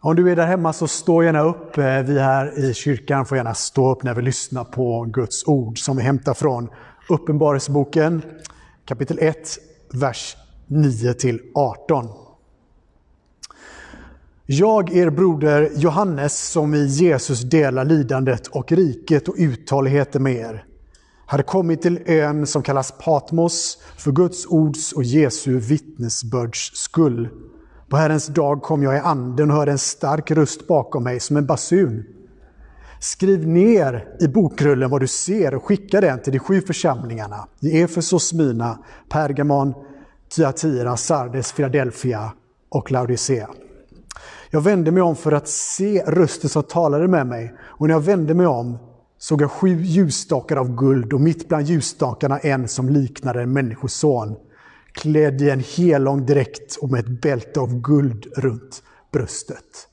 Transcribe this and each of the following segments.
Om du är där hemma så stå gärna upp. Eh, vi här i kyrkan får gärna stå upp när vi lyssnar på Guds ord som vi hämtar från Uppenbarelseboken kapitel 1, vers 9 18. Jag, er broder Johannes, som i Jesus delar lidandet och riket och uthålligheten med er, hade kommit till ön som kallas Patmos för Guds ords och Jesu vittnesbörds skull. På Herrens dag kom jag i anden och hörde en stark röst bakom mig som en basun. Skriv ner i bokrullen vad du ser och skicka den till de sju församlingarna i Efesos, Smyrna, Pergamon, Thyatira, Sardes, Philadelphia och Laodicea. Jag vände mig om för att se rösten som talade med mig och när jag vände mig om såg jag sju ljusstakar av guld och mitt bland ljusstakarna en som liknade en människoson klädd i en hellång dräkt och med ett bälte av guld runt bröstet.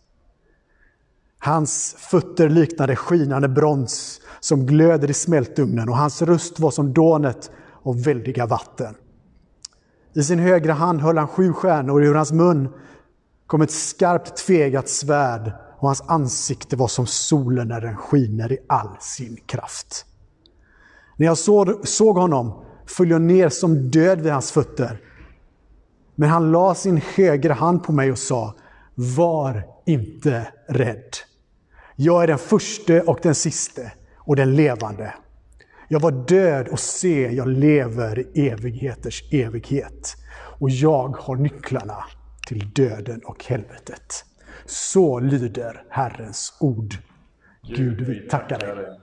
Hans fötter liknade skinande brons som glöder i smältugnen och hans röst var som dånet av väldiga vatten. I sin högra hand höll han sju stjärnor och ur hans mun kom ett skarpt tvegat svärd och hans ansikte var som solen när den skiner i all sin kraft. När jag såg honom föll jag ner som död vid hans fötter. Men han la sin högra hand på mig och sa, var inte rädd. Jag är den förste och den siste och den levande. Jag var död och se, jag lever i evigheters evighet. Och jag har nycklarna till döden och helvetet. Så lyder Herrens ord. Gud, vi tackar dig.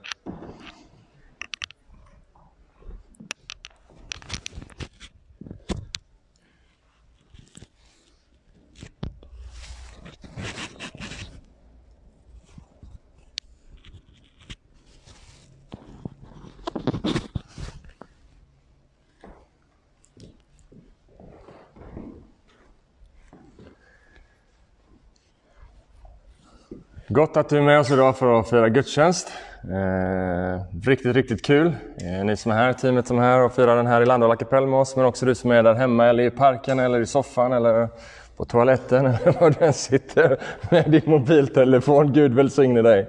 Gott att du är med oss idag för att fira gudstjänst. Eh, riktigt, riktigt kul. Eh, ni som är här, teamet som är här och firar den här i Landala kapell med oss, men också du som är där hemma eller i parken eller i soffan eller på toaletten eller var du än sitter med din mobiltelefon. Gud välsigne dig.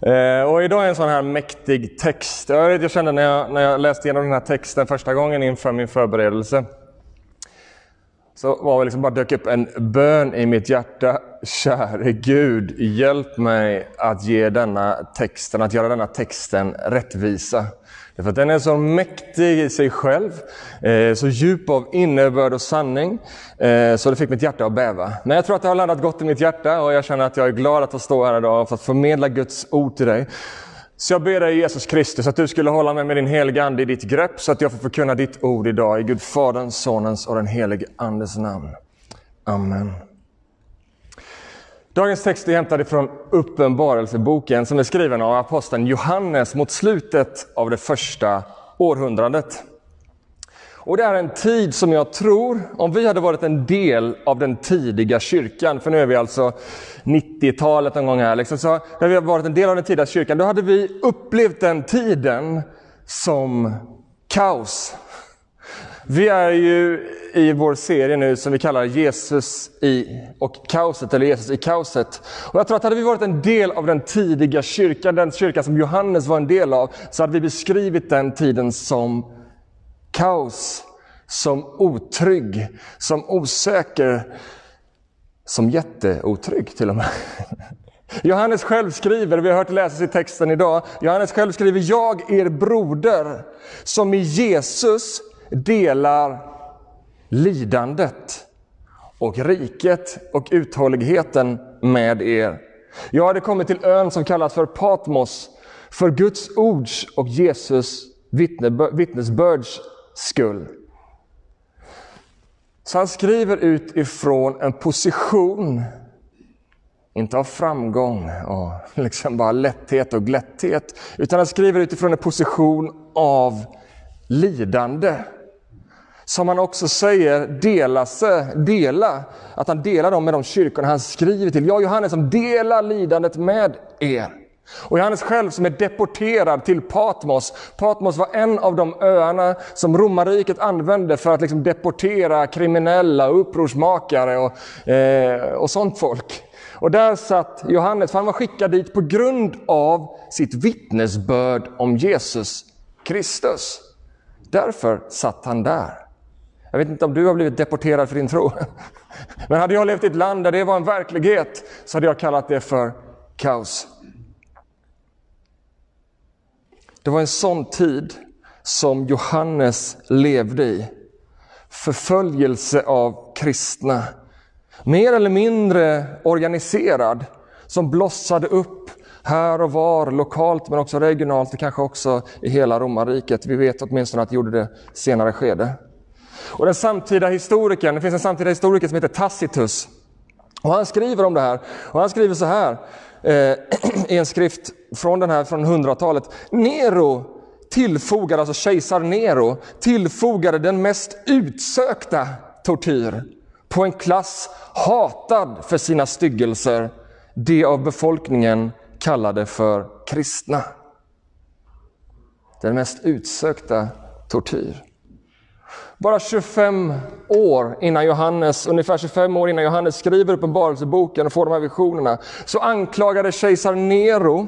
Eh, och idag är en sån här mäktig text. Jag, jag kände när jag, när jag läste igenom den här texten första gången inför min förberedelse så var det liksom bara dök upp en bön i mitt hjärta. Käre Gud, hjälp mig att ge denna texten, att göra denna texten rättvisa. Därför att den är så mäktig i sig själv, eh, så djup av innebörd och sanning, eh, så det fick mitt hjärta att bäva. Men jag tror att det har landat gott i mitt hjärta och jag känner att jag är glad att få stå här idag för att förmedla Guds ord till dig. Så jag ber dig Jesus Kristus att du skulle hålla mig med din heliga Ande i ditt grepp så att jag får förkunna ditt ord idag i Gud Faderns, Sonens och den helige Andes namn. Amen. Dagens text är hämtad från Uppenbarelseboken som är skriven av aposteln Johannes mot slutet av det första århundradet. Och det är en tid som jag tror, om vi hade varit en del av den tidiga kyrkan, för nu är vi alltså 90-talet någon gång här, liksom, så när vi har varit en del av den tidiga kyrkan, då hade vi upplevt den tiden som kaos. Vi är ju i vår serie nu som vi kallar Jesus i och kaoset, eller Jesus i kaoset. Och jag tror att hade vi varit en del av den tidiga kyrkan, den kyrka som Johannes var en del av, så hade vi beskrivit den tiden som kaos, som otrygg, som osäker, som jätteotrygg till och med. Johannes själv skriver, vi har hört läsas i texten idag, Johannes själv skriver, jag er broder som i Jesus delar lidandet och riket och uthålligheten med er. Jag hade kommit till ön som kallas för Patmos, för Guds ords och Jesus vittnesbörds skull. Så han skriver utifrån en position, inte av framgång och liksom bara lätthet och glätthet, utan han skriver utifrån en position av lidande. Som han också säger dela, sig, dela, att han delar dem med de kyrkorna han skriver till. Jag Johannes som delar lidandet med er. Och Johannes själv som är deporterad till Patmos. Patmos var en av de öarna som romarriket använde för att liksom deportera kriminella, upprorsmakare och, eh, och sånt folk. Och där satt Johannes, för han var skickad dit på grund av sitt vittnesbörd om Jesus Kristus. Därför satt han där. Jag vet inte om du har blivit deporterad för din tro. Men hade jag levt i ett land där det var en verklighet så hade jag kallat det för kaos. Det var en sån tid som Johannes levde i. Förföljelse av kristna. Mer eller mindre organiserad, som blossade upp här och var, lokalt men också regionalt och kanske också i hela romarriket. Vi vet åtminstone att det gjorde det senare skede. Och den samtida historikern, det finns en samtida historiker som heter Tacitus. Och han skriver om det här. Och han skriver så här eh, i en skrift från den här från 100-talet. Nero tillfogade, alltså kejsar Nero, tillfogade den mest utsökta tortyr på en klass hatad för sina styggelser, det av befolkningen kallade för kristna. Den mest utsökta tortyr. Bara 25 år innan Johannes, ungefär 25 år innan Johannes skriver Uppenbarelseboken och får de här visionerna, så anklagade kejsar Nero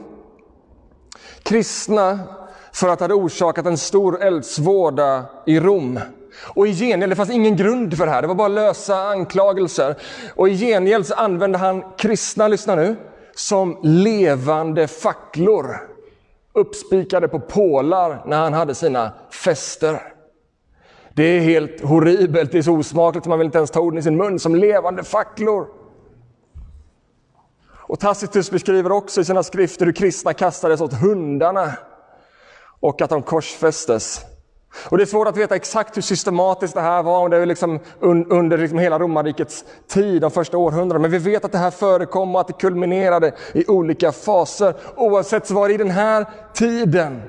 kristna för att ha orsakat en stor eldsvåda i Rom. Och i gengäld, det fanns ingen grund för det här, det var bara lösa anklagelser. Och i gengäld så använde han kristna, lyssna nu, som levande facklor. Uppspikade på pålar när han hade sina fester. Det är helt horribelt, det är så osmakligt man vill inte ens ta orden i sin mun, som levande facklor. Och Tacitus beskriver också i sina skrifter hur kristna kastades åt hundarna och att de korsfästes. Och Det är svårt att veta exakt hur systematiskt det här var, om det är liksom under liksom hela romarrikets tid, de första århundradena. Men vi vet att det här förekom och att det kulminerade i olika faser. Oavsett så var det i den här tiden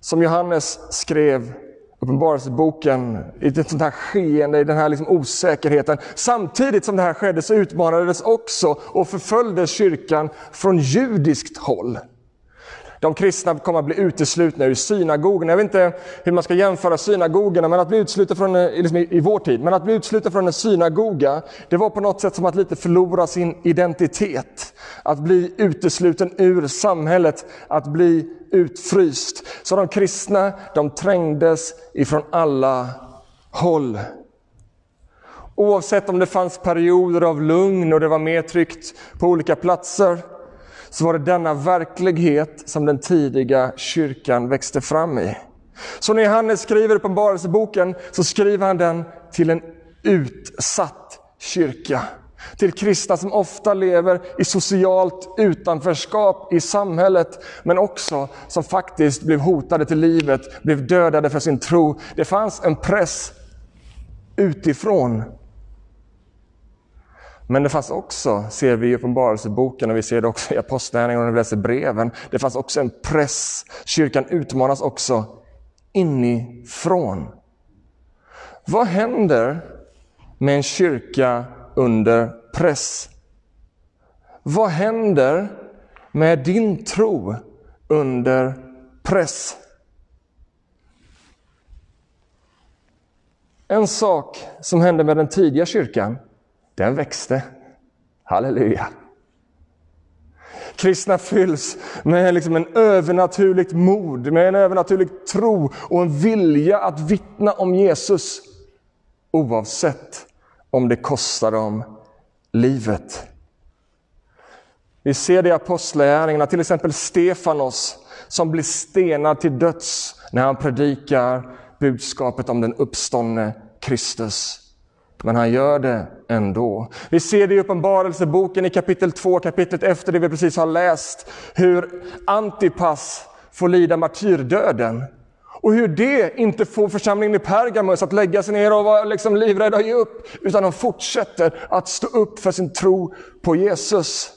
som Johannes skrev Uppenbarelseboken, i ett sånt här skeende, i den här liksom osäkerheten. Samtidigt som det här skedde så utmanades också och förföljdes kyrkan från judiskt håll. De kristna kommer att bli uteslutna ur synagogorna. Jag vet inte hur man ska jämföra synagogorna men att bli utesluten från, eh, liksom i vår tid, men att bli utesluten från en synagoga, det var på något sätt som att lite förlora sin identitet. Att bli utesluten ur samhället, att bli utfryst. Så de kristna, de trängdes ifrån alla håll. Oavsett om det fanns perioder av lugn och det var mer tryggt på olika platser, så var det denna verklighet som den tidiga kyrkan växte fram i. Så när Johannes skriver Uppenbarelseboken så skriver han den till en utsatt kyrka. Till kristna som ofta lever i socialt utanförskap i samhället, men också som faktiskt blev hotade till livet, blev dödade för sin tro. Det fanns en press utifrån men det fanns också, ser vi i Uppenbarelseboken och vi ser det också i Apostlagärningarna och när vi läser breven, det fanns också en press. Kyrkan utmanas också inifrån. Vad händer med en kyrka under press? Vad händer med din tro under press? En sak som hände med den tidiga kyrkan den växte. Halleluja! Kristna fylls med liksom en övernaturligt mod, med en övernaturlig tro och en vilja att vittna om Jesus. Oavsett om det kostar dem livet. Vi ser det i Apostlagärningarna, till exempel Stefanos som blir stenad till döds när han predikar budskapet om den uppståndne Kristus. Men han gör det ändå. Vi ser det i Uppenbarelseboken i kapitel 2, kapitlet efter det vi precis har läst, hur Antipas får lida martyrdöden. Och hur det inte får församlingen i Pergamus att lägga sig ner och vara liksom livrädda och ge upp, utan de fortsätter att stå upp för sin tro på Jesus.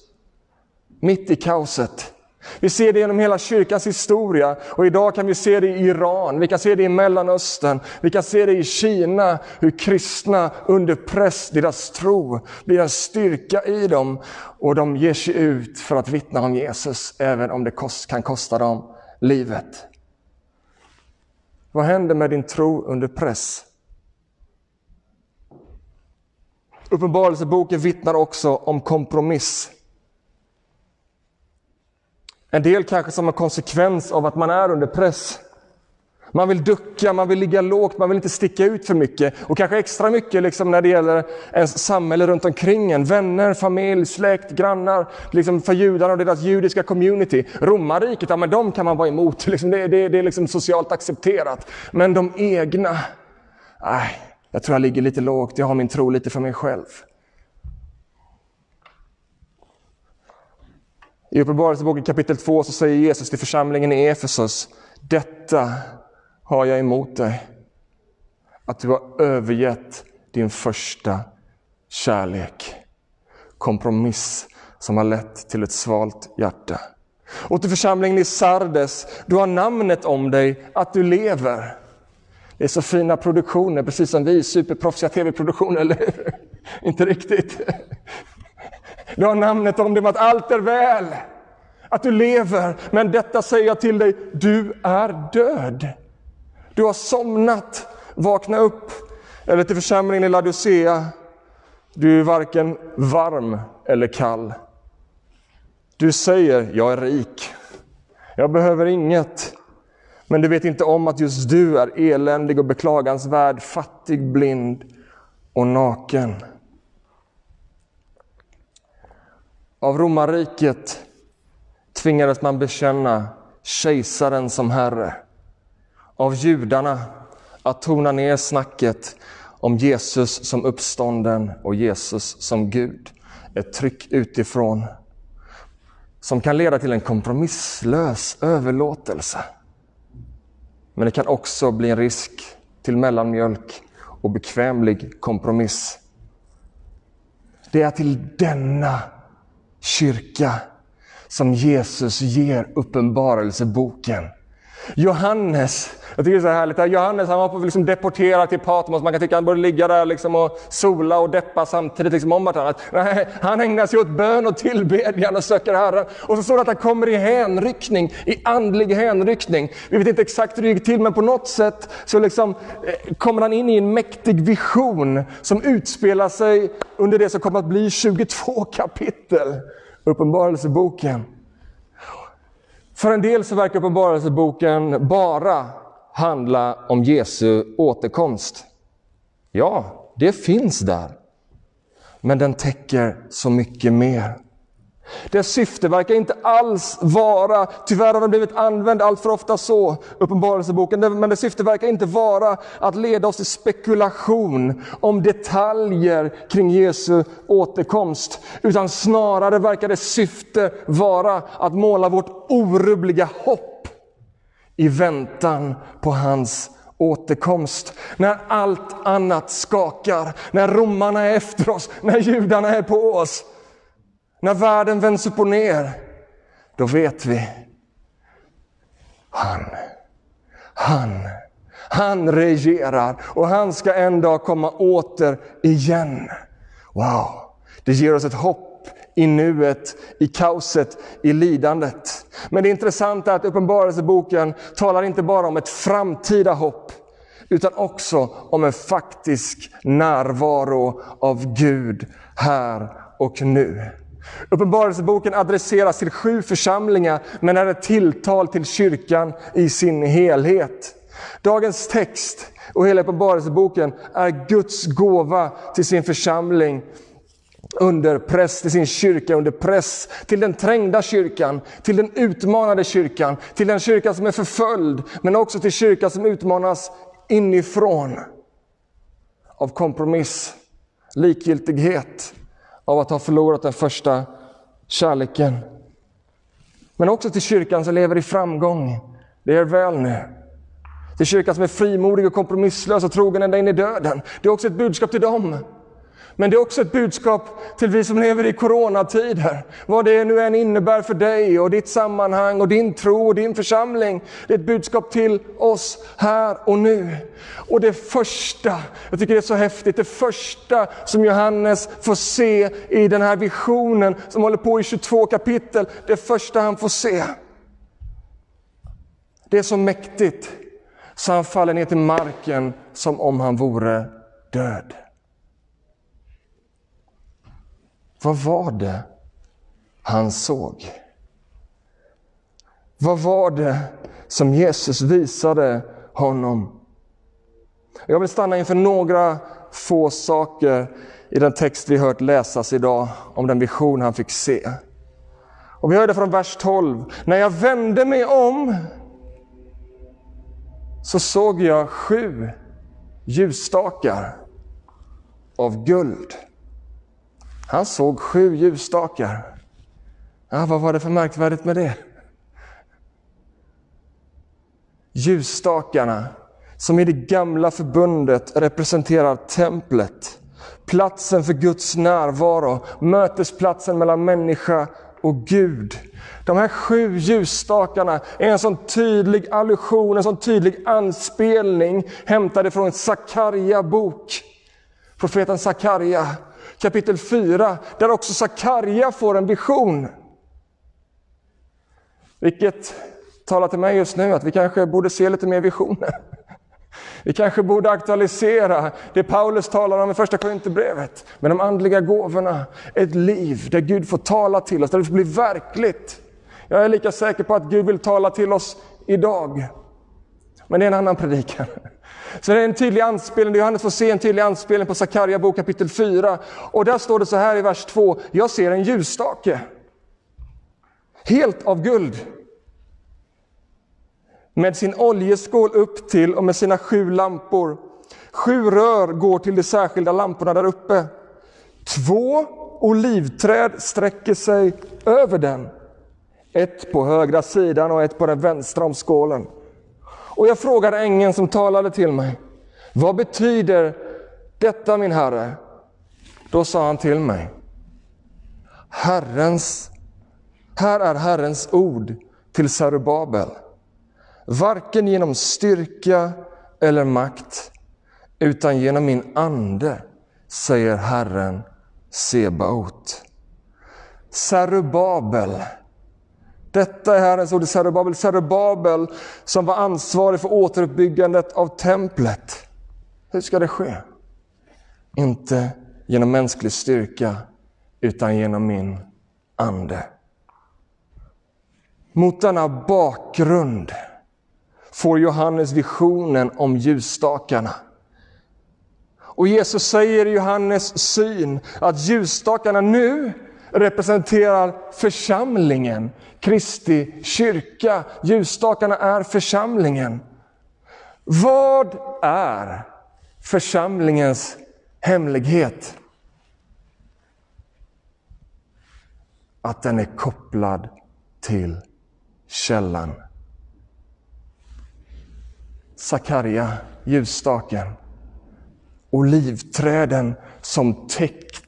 Mitt i kaoset. Vi ser det genom hela kyrkans historia och idag kan vi se det i Iran, vi kan se det i Mellanöstern, vi kan se det i Kina, hur kristna under press, deras tro blir en styrka i dem och de ger sig ut för att vittna om Jesus, även om det kan kosta dem livet. Vad händer med din tro under press? Uppenbarelseboken vittnar också om kompromiss. En del kanske som en konsekvens av att man är under press. Man vill ducka, man vill ligga lågt, man vill inte sticka ut för mycket. Och kanske extra mycket liksom när det gäller ens samhälle runt omkring en. Vänner, familj, släkt, grannar. Liksom för judarna och deras judiska community. Romarriket, ja men de kan man vara emot. Liksom det, det, det är liksom socialt accepterat. Men de egna, nej, jag tror jag ligger lite lågt, jag har min tro lite för mig själv. I Uppenbarelseboken kapitel 2 så säger Jesus till församlingen i Efesos, detta har jag emot dig, att du har övergett din första kärlek. Kompromiss som har lett till ett svalt hjärta. Och till församlingen i Sardes, du har namnet om dig att du lever. Det är så fina produktioner, precis som vi, superproffsiga tv-produktioner, eller hur? Inte riktigt. Du har namnet om dig att allt är väl, att du lever. Men detta säger jag till dig, du är död. Du har somnat, vakna upp. Eller till församlingen i Laodicea, du är varken varm eller kall. Du säger, jag är rik. Jag behöver inget. Men du vet inte om att just du är eländig och beklagansvärd, fattig, blind och naken. Av romarriket tvingades man bekänna kejsaren som herre. Av judarna att tona ner snacket om Jesus som uppstånden och Jesus som Gud. Ett tryck utifrån som kan leda till en kompromisslös överlåtelse. Men det kan också bli en risk till mellanmjölk och bekvämlig kompromiss. Det är till denna kyrka som Jesus ger uppenbarelseboken. Johannes, jag tycker det är så härligt, Johannes han var på liksom deporterad till Patmos, man kan tycka att han borde ligga där liksom och sola och deppa samtidigt liksom om vartannat. Nej, han ägnar sig åt bön och tillbedjan och söker Herren. Och så står det att han kommer i hänryckning, i andlig hänryckning. Vi vet inte exakt hur det gick till, men på något sätt så liksom eh, kommer han in i en mäktig vision som utspelar sig under det som kommer att bli 22 kapitel. Uppenbarelseboken. För en del så verkar Uppenbarelseboken bara handla om Jesu återkomst. Ja, det finns där. Men den täcker så mycket mer. Dess syfte verkar inte alls vara, tyvärr har den blivit använd allt för ofta så, Uppenbarelseboken, men dess syfte verkar inte vara att leda oss till spekulation om detaljer kring Jesu återkomst. Utan snarare verkar dess syfte vara att måla vårt orubbliga hopp i väntan på hans återkomst. När allt annat skakar, när romarna är efter oss, när judarna är på oss. När världen vänds upp och ner, då vet vi. Han, han, han regerar och han ska en dag komma åter igen. Wow, det ger oss ett hopp i nuet, i kaoset, i lidandet. Men det intressanta är att Uppenbarelseboken talar inte bara om ett framtida hopp, utan också om en faktisk närvaro av Gud här och nu. Uppenbarelseboken adresseras till sju församlingar men är ett tilltal till kyrkan i sin helhet. Dagens text och hela Uppenbarelseboken är Guds gåva till sin församling under press, till sin kyrka under press, till den trängda kyrkan, till den utmanade kyrkan, till den kyrka som är förföljd, men också till kyrkan som utmanas inifrån av kompromiss, likgiltighet, av att ha förlorat den första kärleken. Men också till kyrkan som lever i framgång. Det är väl nu. Till kyrkan som är frimodig och kompromisslös och trogen ända in i döden. Det är också ett budskap till dem. Men det är också ett budskap till vi som lever i coronatider. Vad det nu än innebär för dig och ditt sammanhang och din tro och din församling. Det är ett budskap till oss här och nu. Och det första, jag tycker det är så häftigt, det första som Johannes får se i den här visionen som håller på i 22 kapitel. Det första han får se. Det är så mäktigt så han faller ner till marken som om han vore död. Vad var det han såg? Vad var det som Jesus visade honom? Jag vill stanna inför några få saker i den text vi hört läsas idag om den vision han fick se. Och Vi hörde från vers 12. När jag vände mig om så såg jag sju ljusstakar av guld. Han såg sju ljusstakar. Ja, vad var det för märkvärdigt med det? Ljusstakarna, som i det gamla förbundet representerar templet, platsen för Guds närvaro, mötesplatsen mellan människa och Gud. De här sju ljusstakarna är en sån tydlig allusion, en sån tydlig anspelning hämtade från Sakarja bok. Profeten Sakarja kapitel 4, där också Sakarja får en vision. Vilket talar till mig just nu att vi kanske borde se lite mer visioner. Vi kanske borde aktualisera det Paulus talar om i första Korinthierbrevet med de andliga gåvorna. Ett liv där Gud får tala till oss, där det får bli verkligt. Jag är lika säker på att Gud vill tala till oss idag. Men det är en annan predikan. Så det är en tydlig anspelning, Johannes får se en tydlig anspelning på Sakarja bok kapitel 4. Och där står det så här i vers 2, jag ser en ljusstake. Helt av guld. Med sin oljeskål upp till och med sina sju lampor. Sju rör går till de särskilda lamporna där uppe. Två olivträd sträcker sig över den. Ett på högra sidan och ett på den vänstra om skålen. Och jag frågade ängeln som talade till mig, vad betyder detta min Herre? Då sa han till mig, Herrens, här är Herrens ord till Zerubabel. Varken genom styrka eller makt, utan genom min ande, säger Herren Sebaot. Zerubabel detta är Herrens ord i Zerubabel. Zerubabel som var ansvarig för återuppbyggandet av templet. Hur ska det ske? Inte genom mänsklig styrka, utan genom min ande. Mot denna bakgrund får Johannes visionen om ljusstakarna. Och Jesus säger i Johannes syn att ljusstakarna nu representerar församlingen, Kristi kyrka. Ljusstakarna är församlingen. Vad är församlingens hemlighet? Att den är kopplad till källan. Sakarja, ljusstaken. Olivträden som täckte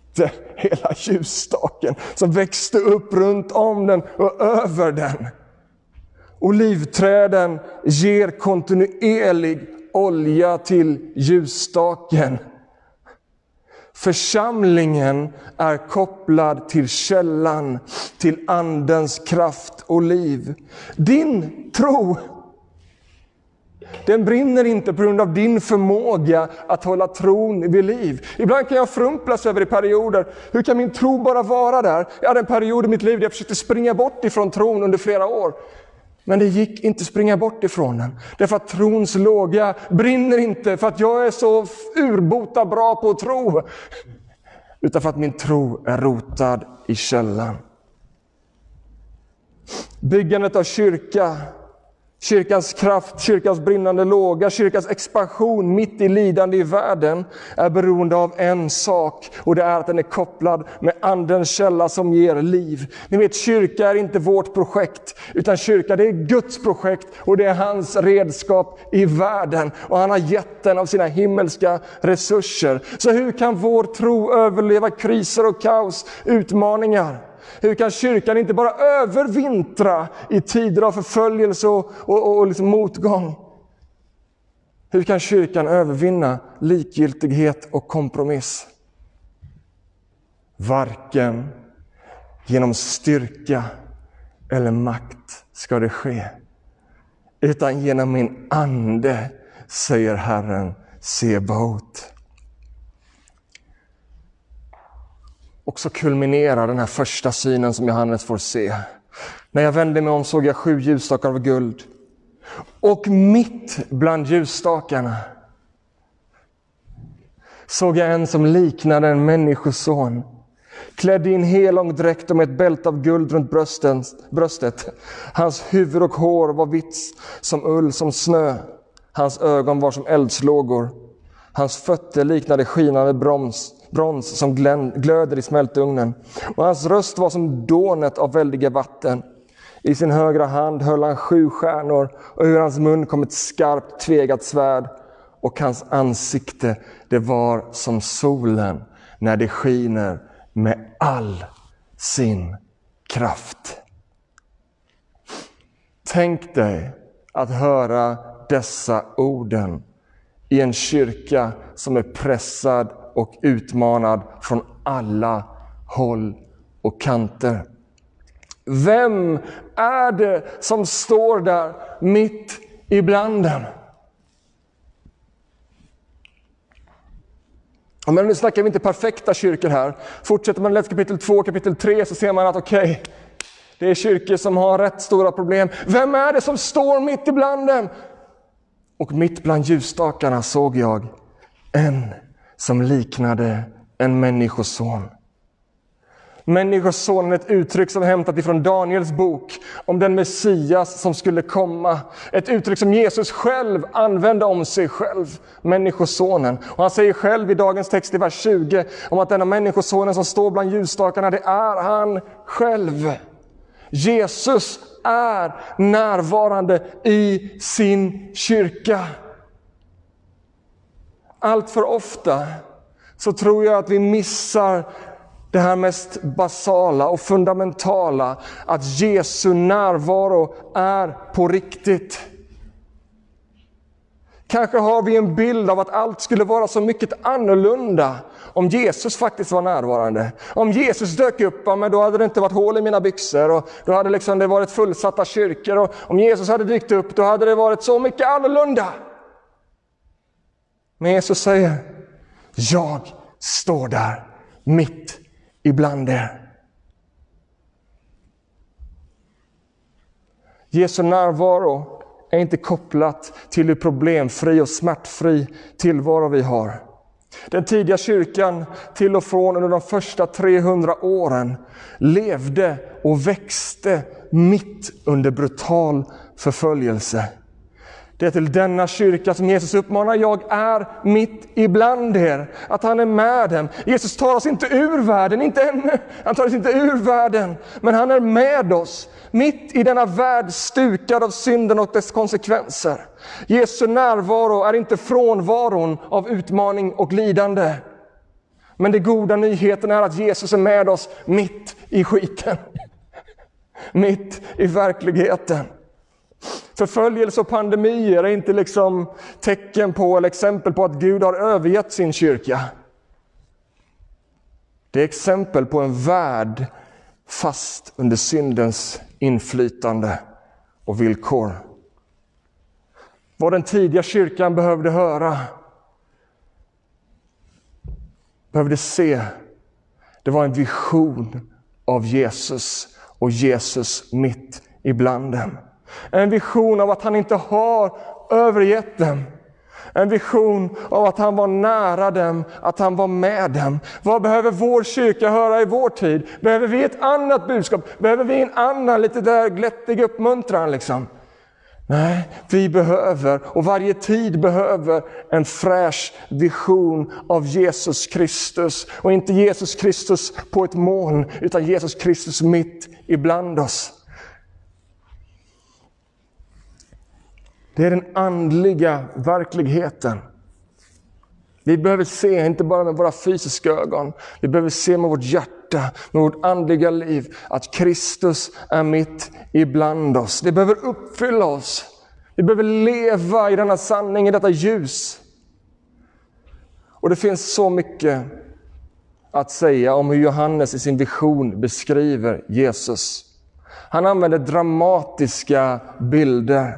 hela ljusstaken som växte upp runt om den och över den. Olivträden ger kontinuerlig olja till ljusstaken. Församlingen är kopplad till källan, till Andens kraft och liv. Din tro den brinner inte på grund av din förmåga att hålla tron vid liv. Ibland kan jag frumplas över i perioder. Hur kan min tro bara vara där? Jag hade en period i mitt liv där jag försökte springa bort ifrån tron under flera år. Men det gick inte att springa bort ifrån den. Därför att trons låga brinner inte för att jag är så urbota bra på att tro. Utan för att min tro är rotad i källan. Byggandet av kyrka Kyrkans kraft, kyrkans brinnande låga, kyrkans expansion mitt i lidande i världen är beroende av en sak och det är att den är kopplad med andens källa som ger liv. Ni vet, kyrka är inte vårt projekt, utan kyrka det är Guds projekt och det är hans redskap i världen. Och han har gett den av sina himmelska resurser. Så hur kan vår tro överleva kriser och kaos, utmaningar? Hur kan kyrkan inte bara övervintra i tider av förföljelse och, och, och liksom motgång? Hur kan kyrkan övervinna likgiltighet och kompromiss? Varken genom styrka eller makt ska det ske, utan genom min ande, säger Herren Sebaot. Och så kulminerar den här första synen som Johannes får se. När jag vände mig om såg jag sju ljusstakar av guld. Och mitt bland ljusstakarna såg jag en som liknade en människoson. Klädd i en helång dräkt och med ett bälte av guld runt brösten, bröstet. Hans huvud och hår var vitt som ull, som snö. Hans ögon var som eldslågor. Hans fötter liknade skinande broms, brons som glöder i smältugnen. Och hans röst var som dånet av väldiga vatten. I sin högra hand höll han sju stjärnor och ur hans mun kom ett skarpt tvegat svärd och hans ansikte det var som solen när det skiner med all sin kraft. Tänk dig att höra dessa orden i en kyrka som är pressad och utmanad från alla håll och kanter. Vem är det som står där mitt ibland dem? Men nu snackar vi inte perfekta kyrkor här. Fortsätter man läsa kapitel 2 kapitel 3 så ser man att okej, okay, det är kyrkor som har rätt stora problem. Vem är det som står mitt ibland dem? Och mitt bland ljusstakarna såg jag en som liknade en människoson. Människosonen är ett uttryck som är hämtat ifrån Daniels bok om den Messias som skulle komma. Ett uttryck som Jesus själv använde om sig själv, Människosonen. Och han säger själv i dagens text i vers 20 om att denna Människosonen som står bland ljusstakarna, det är han själv. Jesus är närvarande i sin kyrka. Allt för ofta så tror jag att vi missar det här mest basala och fundamentala, att Jesu närvaro är på riktigt. Kanske har vi en bild av att allt skulle vara så mycket annorlunda om Jesus faktiskt var närvarande. Om Jesus dök upp, men då hade det inte varit hål i mina byxor och då hade liksom det varit fullsatta kyrkor. Och om Jesus hade dykt upp, då hade det varit så mycket annorlunda. Men Jesus säger, jag står där mitt ibland er. Jesu närvaro är inte kopplat till hur problemfri och smärtfri tillvaro vi har. Den tidiga kyrkan, till och från under de första 300 åren, levde och växte mitt under brutal förföljelse. Det är till denna kyrka som Jesus uppmanar, jag är mitt ibland er. Att han är med dem. Jesus tar oss inte ur världen, inte ännu. Han tar oss inte ur världen, men han är med oss. Mitt i denna värld stukad av synden och dess konsekvenser. Jesu närvaro är inte frånvaron av utmaning och lidande. Men det goda nyheten är att Jesus är med oss mitt i skiten. Mitt i verkligheten. Förföljelse och pandemier är inte liksom tecken på eller exempel på att Gud har övergett sin kyrka. Det är exempel på en värld fast under syndens inflytande och villkor. Vad den tidiga kyrkan behövde höra, behövde se, det var en vision av Jesus och Jesus mitt ibland dem. En vision av att han inte har övergett dem. En vision av att han var nära dem, att han var med dem. Vad behöver vår kyrka höra i vår tid? Behöver vi ett annat budskap? Behöver vi en annan lite där glättig uppmuntran? Liksom? Nej, vi behöver, och varje tid behöver, en fräsch vision av Jesus Kristus. Och inte Jesus Kristus på ett moln, utan Jesus Kristus mitt ibland oss. Det är den andliga verkligheten. Vi behöver se, inte bara med våra fysiska ögon, vi behöver se med vårt hjärta, med vårt andliga liv, att Kristus är mitt ibland oss. Det behöver uppfylla oss. Vi behöver leva i denna sanning, i detta ljus. Och det finns så mycket att säga om hur Johannes i sin vision beskriver Jesus. Han använder dramatiska bilder.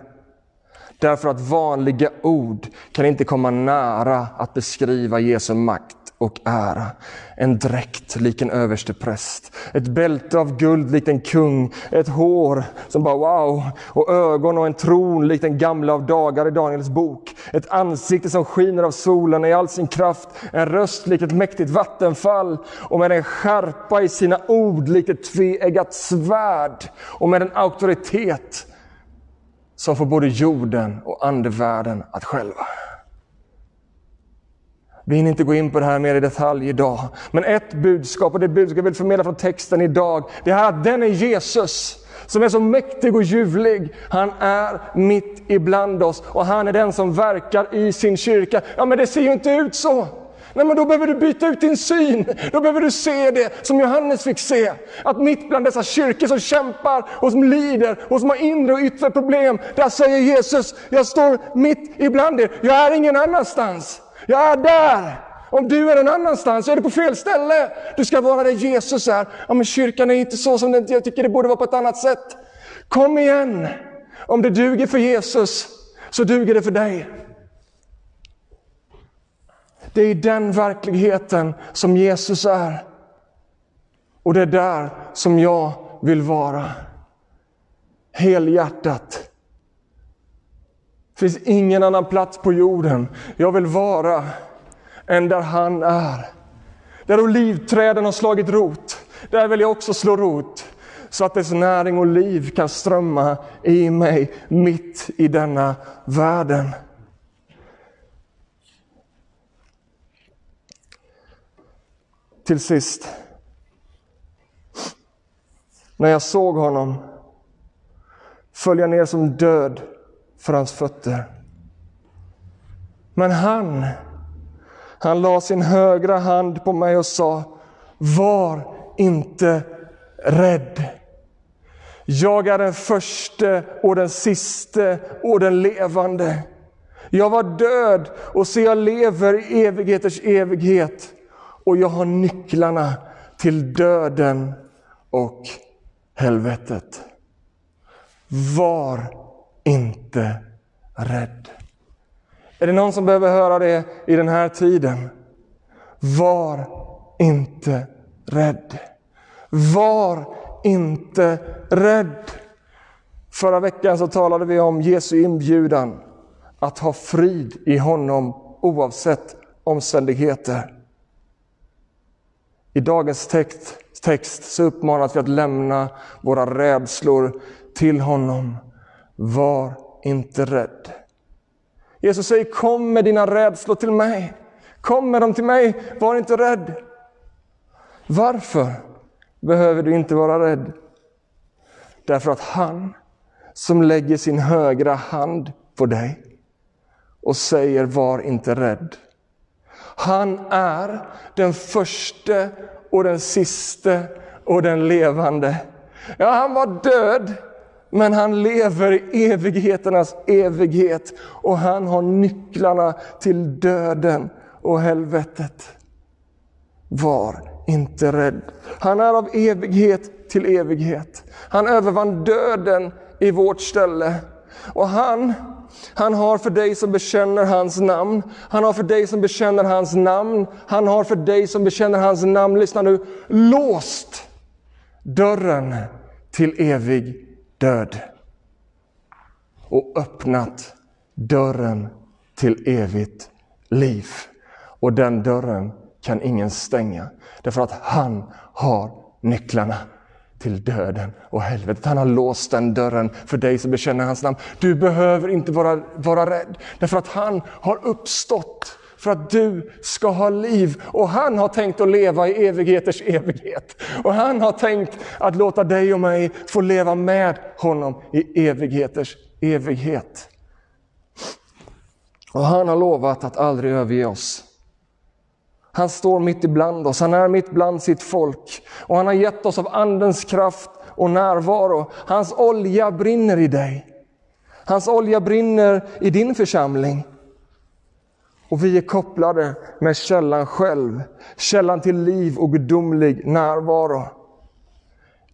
Därför att vanliga ord kan inte komma nära att beskriva Jesu makt och ära. En dräkt lik en överstepräst, ett bälte av guld likt en kung, ett hår som bara wow, och ögon och en tron likt den gamla av dagar i Daniels bok. Ett ansikte som skiner av solen i all sin kraft, en röst likt ett mäktigt vattenfall och med en skärpa i sina ord likt ett tveeggat svärd och med en auktoritet som får både jorden och andevärlden att skälva. Vi hinner inte gå in på det här mer i detalj idag. Men ett budskap, och det budskap jag vill förmedla från texten idag, det är att den är Jesus som är så mäktig och ljuvlig. Han är mitt ibland oss och han är den som verkar i sin kyrka. Ja, men det ser ju inte ut så. Nej, men då behöver du byta ut din syn. Då behöver du se det som Johannes fick se. Att mitt bland dessa kyrkor som kämpar och som lider och som har inre och yttre problem, där säger Jesus, jag står mitt ibland er. Jag är ingen annanstans. Jag är där. Om du är någon annanstans så är du på fel ställe. Du ska vara där Jesus är. Ja, men kyrkan är inte så som den, jag tycker det borde vara på ett annat sätt. Kom igen! Om det duger för Jesus, så duger det för dig. Det är i den verkligheten som Jesus är. Och det är där som jag vill vara. Helhjärtat. Det finns ingen annan plats på jorden jag vill vara än där han är. Där olivträden har slagit rot, där vill jag också slå rot. Så att dess näring och liv kan strömma i mig mitt i denna världen. Till sist. När jag såg honom föll jag ner som död för hans fötter. Men han, han la sin högra hand på mig och sa, var inte rädd. Jag är den första och den siste och den levande. Jag var död och se jag lever i evigheters evighet och jag har nycklarna till döden och helvetet. Var inte rädd. Är det någon som behöver höra det i den här tiden? Var inte rädd. Var inte rädd. Förra veckan så talade vi om Jesu inbjudan att ha frid i honom oavsett omständigheter. I dagens text, text så uppmanas vi att lämna våra rädslor till honom. Var inte rädd. Jesus säger kom med dina rädslor till mig. Kom med dem till mig, var inte rädd. Varför behöver du inte vara rädd? Därför att han som lägger sin högra hand på dig och säger var inte rädd. Han är den första och den siste och den levande. Ja, han var död, men han lever i evigheternas evighet och han har nycklarna till döden och helvetet. Var inte rädd. Han är av evighet till evighet. Han övervann döden i vårt ställe. Och han, han har för dig som bekänner hans namn, han har för dig som bekänner hans namn, han har för dig som bekänner hans namn, lyssna nu, låst dörren till evig död. Och öppnat dörren till evigt liv. Och den dörren kan ingen stänga. Därför att han har nycklarna till döden och helvetet. Han har låst den dörren för dig som bekänner hans namn. Du behöver inte vara, vara rädd, därför att han har uppstått för att du ska ha liv. Och han har tänkt att leva i evigheters evighet. Och han har tänkt att låta dig och mig få leva med honom i evigheters evighet. Och han har lovat att aldrig överge oss. Han står mitt ibland oss, han är mitt bland sitt folk. Och han har gett oss av Andens kraft och närvaro. Hans olja brinner i dig. Hans olja brinner i din församling. Och vi är kopplade med källan själv, källan till liv och gudomlig närvaro.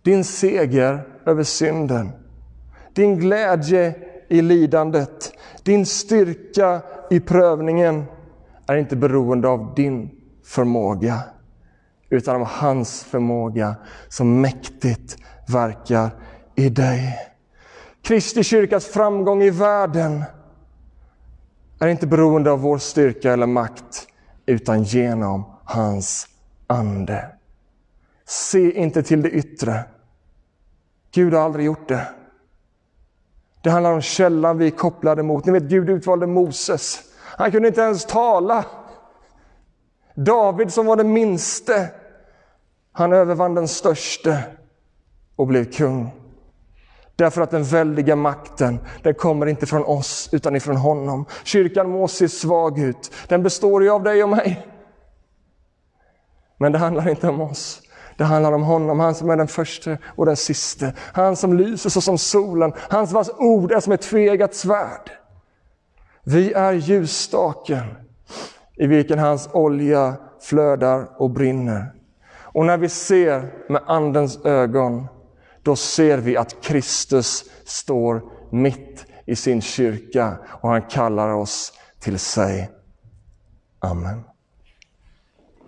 Din seger över synden, din glädje i lidandet, din styrka i prövningen är inte beroende av din förmåga, utan om hans förmåga som mäktigt verkar i dig. Kristi kyrkas framgång i världen är inte beroende av vår styrka eller makt, utan genom hans ande. Se inte till det yttre. Gud har aldrig gjort det. Det handlar om källan vi är kopplade mot. Ni vet, Gud utvalde Moses. Han kunde inte ens tala. David som var den minste, han övervann den störste och blev kung. Därför att den väldiga makten, den kommer inte från oss utan ifrån honom. Kyrkan må se svag ut, den består ju av dig och mig. Men det handlar inte om oss. Det handlar om honom, han som är den första och den siste. Han som lyser så som solen, hans vars ord är som ett tvegat svärd. Vi är ljusstaken i vilken hans olja flödar och brinner. Och när vi ser med Andens ögon då ser vi att Kristus står mitt i sin kyrka och han kallar oss till sig. Amen.